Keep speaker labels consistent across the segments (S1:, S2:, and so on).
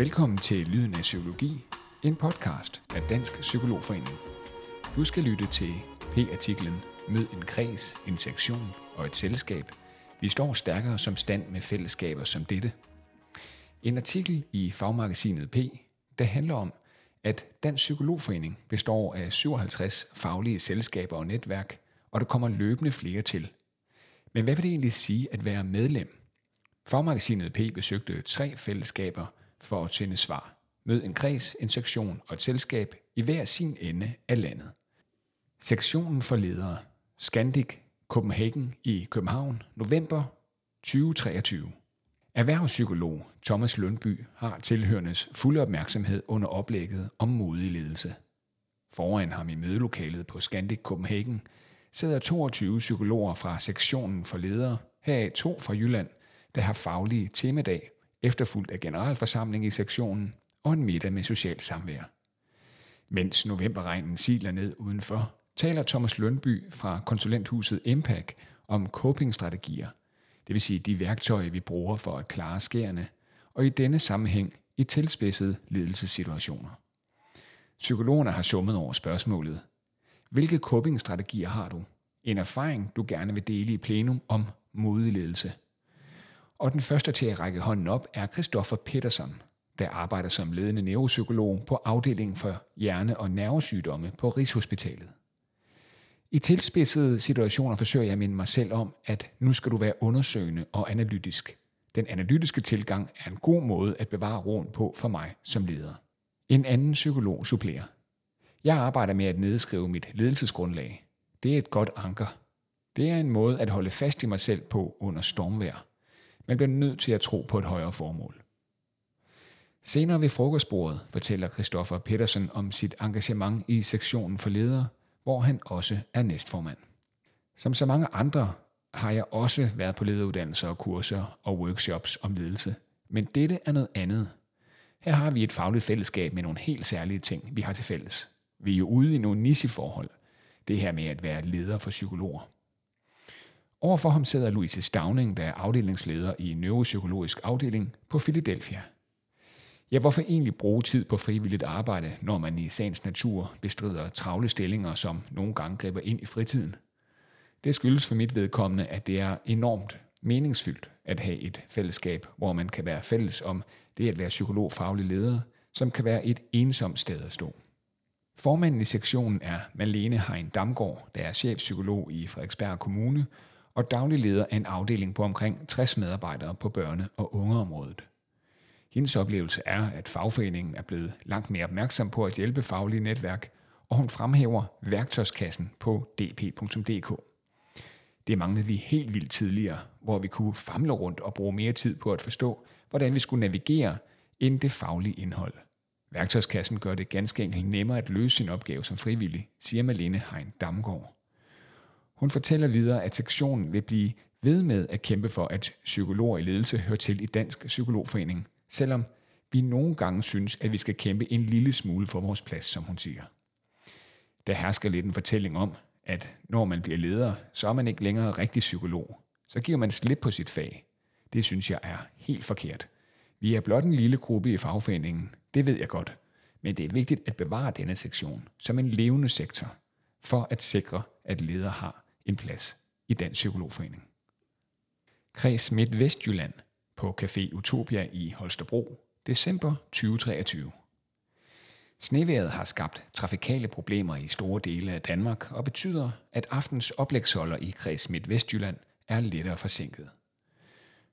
S1: Velkommen til Lyden af Psykologi, en podcast af Dansk Psykologforening. Du skal lytte til P-artiklen Mød en kreds, en sektion og et selskab. Vi står stærkere som stand med fællesskaber som dette. En artikel i fagmagasinet P, der handler om, at Dansk Psykologforening består af 57 faglige selskaber og netværk, og der kommer løbende flere til. Men hvad vil det egentlig sige at være medlem? Fagmagasinet P besøgte tre fællesskaber for at finde svar. Mød en kreds, en sektion og et selskab i hver sin ende af landet. Sektionen for ledere. Scandic Copenhagen i København, november 2023. Erhvervspsykolog Thomas Lundby har tilhørendes fulde opmærksomhed under oplægget om modig ledelse. Foran ham i mødelokalet på Scandic Copenhagen sidder 22 psykologer fra sektionen for ledere, heraf to fra Jylland, der har faglige temadag, efterfulgt af generalforsamling i sektionen og en middag med social samvær. Mens novemberregnen siler ned udenfor, taler Thomas Lundby fra konsulenthuset Impact om copingstrategier, det vil sige de værktøjer, vi bruger for at klare skærene, og i denne sammenhæng i tilspidsede ledelsessituationer. Psykologerne har summet over spørgsmålet. Hvilke copingstrategier har du? En erfaring, du gerne vil dele i plenum om modig ledelse. Og den første til at række hånden op er Christoffer Petersen, der arbejder som ledende neuropsykolog på afdelingen for hjerne- og nervesygdomme på Rigshospitalet. I tilspidsede situationer forsøger jeg at minde mig selv om, at nu skal du være undersøgende og analytisk. Den analytiske tilgang er en god måde at bevare roen på for mig som leder. En anden psykolog supplerer. Jeg arbejder med at nedskrive mit ledelsesgrundlag. Det er et godt anker. Det er en måde at holde fast i mig selv på under stormvejr. Man bliver nødt til at tro på et højere formål. Senere ved frokostbordet fortæller Christoffer Petersen om sit engagement i sektionen for ledere, hvor han også er næstformand. Som så mange andre har jeg også været på lederuddannelser og kurser og workshops om ledelse. Men dette er noget andet. Her har vi et fagligt fællesskab med nogle helt særlige ting, vi har til fælles. Vi er jo ude i nogle nicheforhold. Det her med at være leder for psykologer. Overfor ham sidder Louise Stavning, der er afdelingsleder i neuropsykologisk afdeling på Philadelphia. Ja, hvorfor egentlig bruge tid på frivilligt arbejde, når man i sagens natur bestrider travle stillinger, som nogle gange griber ind i fritiden? Det skyldes for mit vedkommende, at det er enormt meningsfyldt at have et fællesskab, hvor man kan være fælles om det at være psykologfaglig leder, som kan være et ensomt sted at stå. Formanden i sektionen er Malene Hein Damgaard, der er chefpsykolog i Frederiksberg Kommune og daglig leder af en afdeling på omkring 60 medarbejdere på børne- og ungeområdet. Hendes oplevelse er, at fagforeningen er blevet langt mere opmærksom på at hjælpe faglige netværk, og hun fremhæver værktøjskassen på dp.dk. Det manglede vi helt vildt tidligere, hvor vi kunne famle rundt og bruge mere tid på at forstå, hvordan vi skulle navigere end det faglige indhold. Værktøjskassen gør det ganske enkelt nemmere at løse sin opgave som frivillig, siger Malene Hein Damgaard. Hun fortæller videre, at sektionen vil blive ved med at kæmpe for, at psykologer i ledelse hører til i Dansk Psykologforening, selvom vi nogle gange synes, at vi skal kæmpe en lille smule for vores plads, som hun siger. Der hersker lidt en fortælling om, at når man bliver leder, så er man ikke længere rigtig psykolog. Så giver man slip på sit fag. Det synes jeg er helt forkert. Vi er blot en lille gruppe i fagforeningen, det ved jeg godt. Men det er vigtigt at bevare denne sektion som en levende sektor, for at sikre, at ledere har en plads i Dansk psykologforening. Kreds Midt Vestjylland på Café Utopia i Holstebro, december 2023. Sneværet har skabt trafikale problemer i store dele af Danmark og betyder, at aftens oplægsholder i Kreds Midt Vestjylland er lettere forsinket.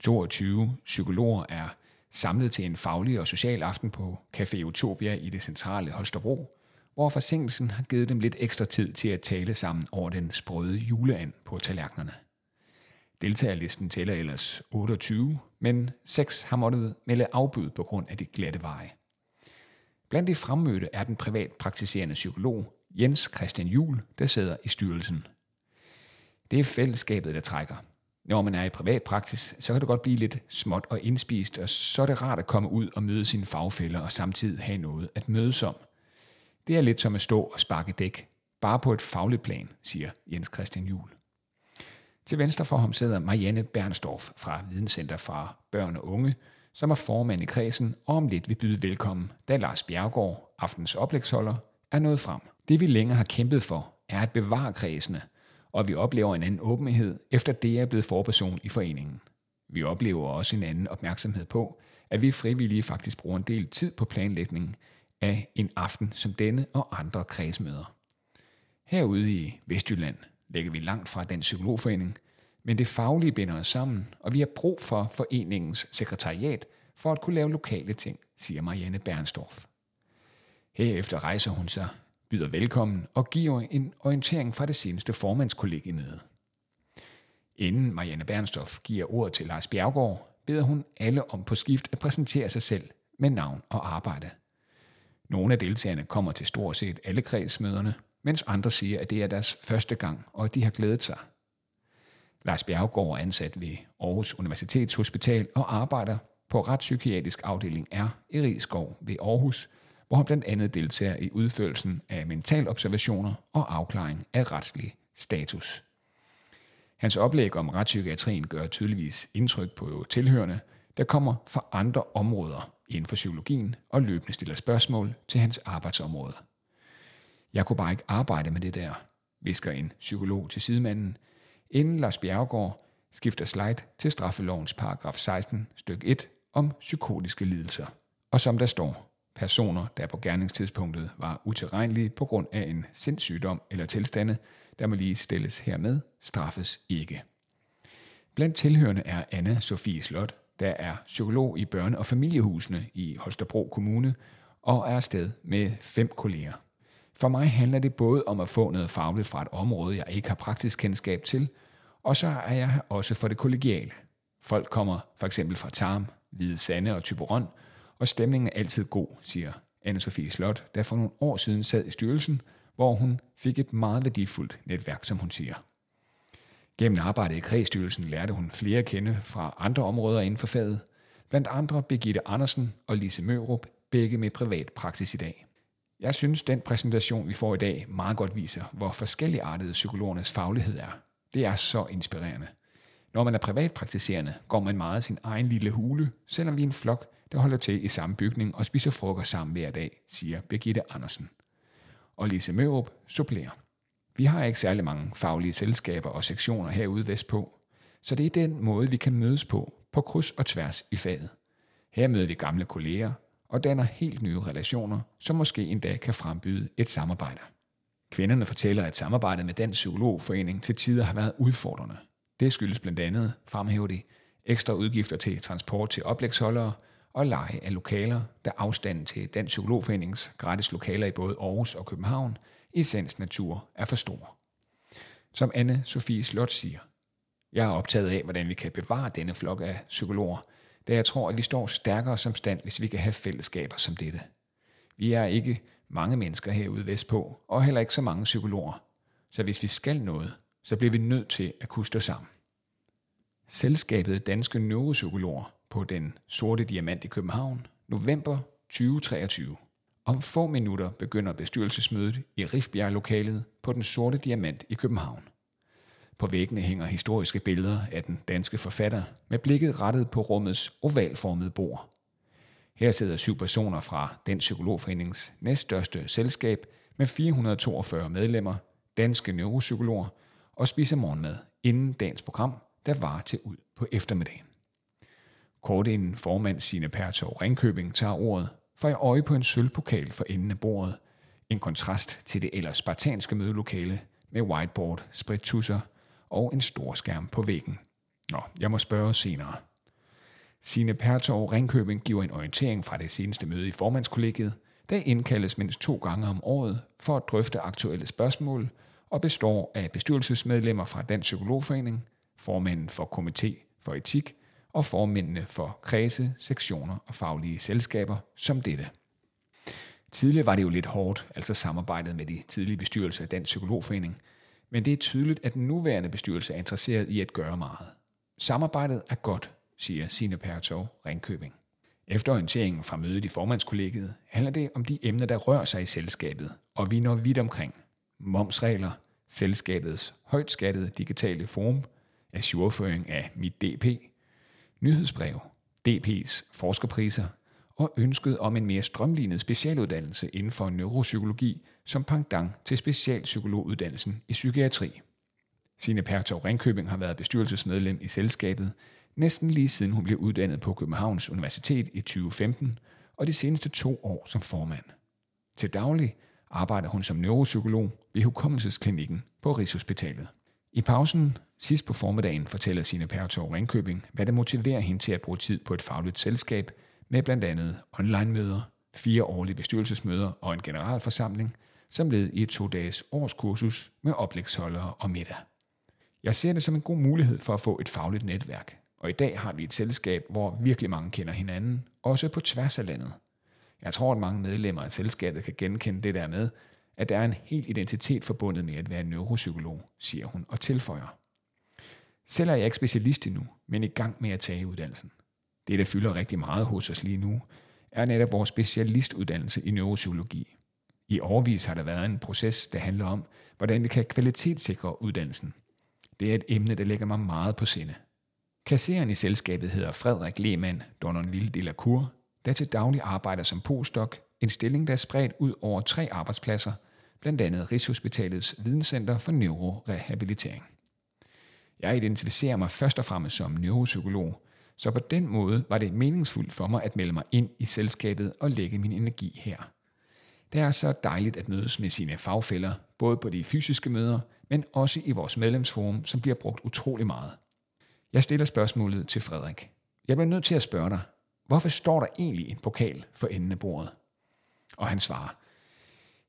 S1: 22 psykologer er samlet til en faglig og social aften på Café Utopia i det centrale Holstebro, hvor forsinkelsen har givet dem lidt ekstra tid til at tale sammen over den sprøde juleand på tallerkenerne. Deltagerlisten tæller ellers 28, men seks har måttet melde afbud på grund af de glatte veje. Blandt de fremmødte er den privatpraktiserende psykolog Jens Christian Jul, der sidder i styrelsen. Det er fællesskabet, der trækker. Når man er i privat praksis, så kan det godt blive lidt småt og indspist, og så er det rart at komme ud og møde sine fagfælder og samtidig have noget at mødes om. Det er lidt som at stå og sparke dæk, bare på et fagligt plan, siger Jens Christian Jul. Til venstre for ham sidder Marianne Bernstorff fra Videnscenter for Børn og Unge, som er formand i kredsen og om lidt vil byde velkommen, da Lars Bjergård, aftens oplægsholder, er nået frem. Det vi længe har kæmpet for, er at bevare kredsene, og vi oplever en anden åbenhed, efter det er blevet forperson i foreningen. Vi oplever også en anden opmærksomhed på, at vi frivillige faktisk bruger en del tid på planlægningen af en aften som denne og andre kredsmøder. Herude i Vestjylland ligger vi langt fra den psykologforening, men det faglige binder os sammen, og vi har brug for foreningens sekretariat for at kunne lave lokale ting, siger Marianne Bernstorff. Herefter rejser hun sig, byder velkommen og giver en orientering fra det seneste formandskollegiemøde. Inden Marianne Bernstorff giver ordet til Lars Bjergård, beder hun alle om på skift at præsentere sig selv med navn og arbejde. Nogle af deltagerne kommer til stort set alle kredsmøderne, mens andre siger, at det er deres første gang, og at de har glædet sig. Lars Bjergård er ansat ved Aarhus Universitetshospital og arbejder på retspsykiatrisk afdeling R i Rigskov ved Aarhus, hvor han blandt andet deltager i udførelsen af mentalobservationer og afklaring af retslig status. Hans oplæg om retspsykiatrien gør tydeligvis indtryk på tilhørende, der kommer fra andre områder inden for psykologien og løbende stiller spørgsmål til hans arbejdsområde. Jeg kunne bare ikke arbejde med det der, visker en psykolog til sidemanden, inden Lars Bjergård skifter slide til straffelovens paragraf 16 styk 1 om psykotiske lidelser. Og som der står, personer, der på gerningstidspunktet var utilregnelige på grund af en sindssygdom eller tilstande, der må lige stilles hermed, straffes ikke. Blandt tilhørende er Anna Sofie Slot, der er psykolog i børne- og familiehusene i Holstebro Kommune og er afsted med fem kolleger. For mig handler det både om at få noget fagligt fra et område, jeg ikke har praktisk kendskab til, og så er jeg her også for det kollegiale. Folk kommer for eksempel fra Tarm, Hvide Sande og Typeron, og stemningen er altid god, siger Anne-Sophie Slot, der for nogle år siden sad i styrelsen, hvor hun fik et meget værdifuldt netværk, som hun siger. Gennem arbejdet i kredsstyrelsen lærte hun flere kende fra andre områder inden for faget, blandt andre Birgitte Andersen og Lise Mørup, begge med privat praksis i dag. Jeg synes, den præsentation, vi får i dag, meget godt viser, hvor forskelligartet psykologernes faglighed er. Det er så inspirerende. Når man er privatpraktiserende, går man meget sin egen lille hule, selvom vi er en flok, der holder til i samme bygning og spiser frokost sammen hver dag, siger Birgitte Andersen. Og Lise Mørup supplerer. Vi har ikke særlig mange faglige selskaber og sektioner herude vestpå, så det er den måde, vi kan mødes på, på kryds og tværs i faget. Her møder vi gamle kolleger og danner helt nye relationer, som måske endda kan frembyde et samarbejde. Kvinderne fortæller, at samarbejdet med den psykologforening til tider har været udfordrende. Det skyldes blandt andet, fremhæver de, ekstra udgifter til transport til oplægsholdere og leje af lokaler, da afstanden til den psykologforenings gratis lokaler i både Aarhus og København i sens natur er for stor. Som Anne Sofie Slot siger, jeg er optaget af, hvordan vi kan bevare denne flok af psykologer, da jeg tror, at vi står stærkere som stand, hvis vi kan have fællesskaber som dette. Vi er ikke mange mennesker herude vestpå, og heller ikke så mange psykologer. Så hvis vi skal noget, så bliver vi nødt til at kunne stå sammen. Selskabet Danske Neuropsykologer på den sorte diamant i København, november 2023. Om få minutter begynder bestyrelsesmødet i Rifbjerg-lokalet på den sorte diamant i København. På væggene hænger historiske billeder af den danske forfatter med blikket rettet på rummets ovalformede bord. Her sidder syv personer fra den psykologforenings næststørste selskab med 442 medlemmer, danske neuropsykologer, og spiser morgenmad inden dagens program, der var til ud på eftermiddagen. Kort inden formand Sine Pertov Ringkøbing tager ordet, får jeg øje på en sølvpokal for enden af bordet. En kontrast til det ellers spartanske mødelokale med whiteboard, sprittusser og en stor skærm på væggen. Nå, jeg må spørge senere. Sine Pertov Ringkøbing giver en orientering fra det seneste møde i formandskollegiet, der indkaldes mindst to gange om året for at drøfte aktuelle spørgsmål og består af bestyrelsesmedlemmer fra Dansk Psykologforening, formanden for Komité for Etik og formændene for kredse, sektioner og faglige selskaber som dette. Tidligere var det jo lidt hårdt, altså samarbejdet med de tidlige bestyrelser af Dansk Psykologforening, men det er tydeligt, at den nuværende bestyrelse er interesseret i at gøre meget. Samarbejdet er godt, siger Signe Pertov Ringkøbing. Efter orienteringen fra mødet i formandskollegiet handler det om de emner, der rører sig i selskabet, og vi når vidt omkring. Momsregler, selskabets højt skattede digitale forum, ajourføring af mit DP, nyhedsbrev, DP's forskerpriser og ønsket om en mere strømlignet specialuddannelse inden for neuropsykologi som pangdang til specialpsykologuddannelsen i psykiatri. Sine Pertov Ringkøbing har været bestyrelsesmedlem i selskabet næsten lige siden hun blev uddannet på Københavns Universitet i 2015 og de seneste to år som formand. Til daglig arbejder hun som neuropsykolog ved Hukommelsesklinikken på Rigshospitalet. I pausen sidst på formiddagen fortæller sine Pertov Ringkøbing, hvad der motiverer hende til at bruge tid på et fagligt selskab med blandt andet online-møder, fire årlige bestyrelsesmøder og en generalforsamling, som led i et to-dages årskursus med oplægsholdere og middag. Jeg ser det som en god mulighed for at få et fagligt netværk, og i dag har vi et selskab, hvor virkelig mange kender hinanden, også på tværs af landet. Jeg tror, at mange medlemmer af selskabet kan genkende det der med, at der er en hel identitet forbundet med at være neuropsykolog, siger hun og tilføjer. Selv er jeg ikke specialist endnu, men i gang med at tage uddannelsen. Det, der fylder rigtig meget hos os lige nu, er netop vores specialistuddannelse i neuropsykologi. I overvis har der været en proces, der handler om, hvordan vi kan kvalitetssikre uddannelsen. Det er et emne, der ligger mig meget på sinde. Kasseren i selskabet hedder Frederik Lehmann Dononville de la Cour, der til daglig arbejder som postdoc, en stilling, der er spredt ud over tre arbejdspladser, blandt andet Rigshospitalets Videnscenter for Neurorehabilitering. Jeg identificerer mig først og fremmest som neuropsykolog, så på den måde var det meningsfuldt for mig at melde mig ind i selskabet og lægge min energi her. Det er så dejligt at mødes med sine fagfælder, både på de fysiske møder, men også i vores medlemsforum, som bliver brugt utrolig meget. Jeg stiller spørgsmålet til Frederik. Jeg bliver nødt til at spørge dig, hvorfor står der egentlig en pokal for enden af bordet? Og han svarer,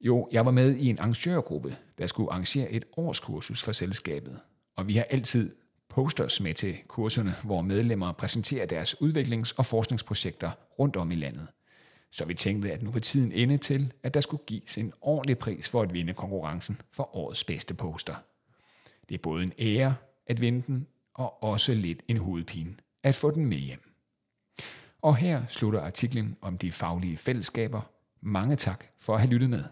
S1: jo, jeg var med i en arrangørgruppe, der skulle arrangere et årskursus for selskabet, og vi har altid posters med til kurserne, hvor medlemmer præsenterer deres udviklings- og forskningsprojekter rundt om i landet. Så vi tænkte, at nu var tiden inde til, at der skulle gives en ordentlig pris for at vinde konkurrencen for årets bedste poster. Det er både en ære at vinde den, og også lidt en hovedpine at få den med hjem. Og her slutter artiklen om de faglige fællesskaber. Mange tak for at have lyttet med.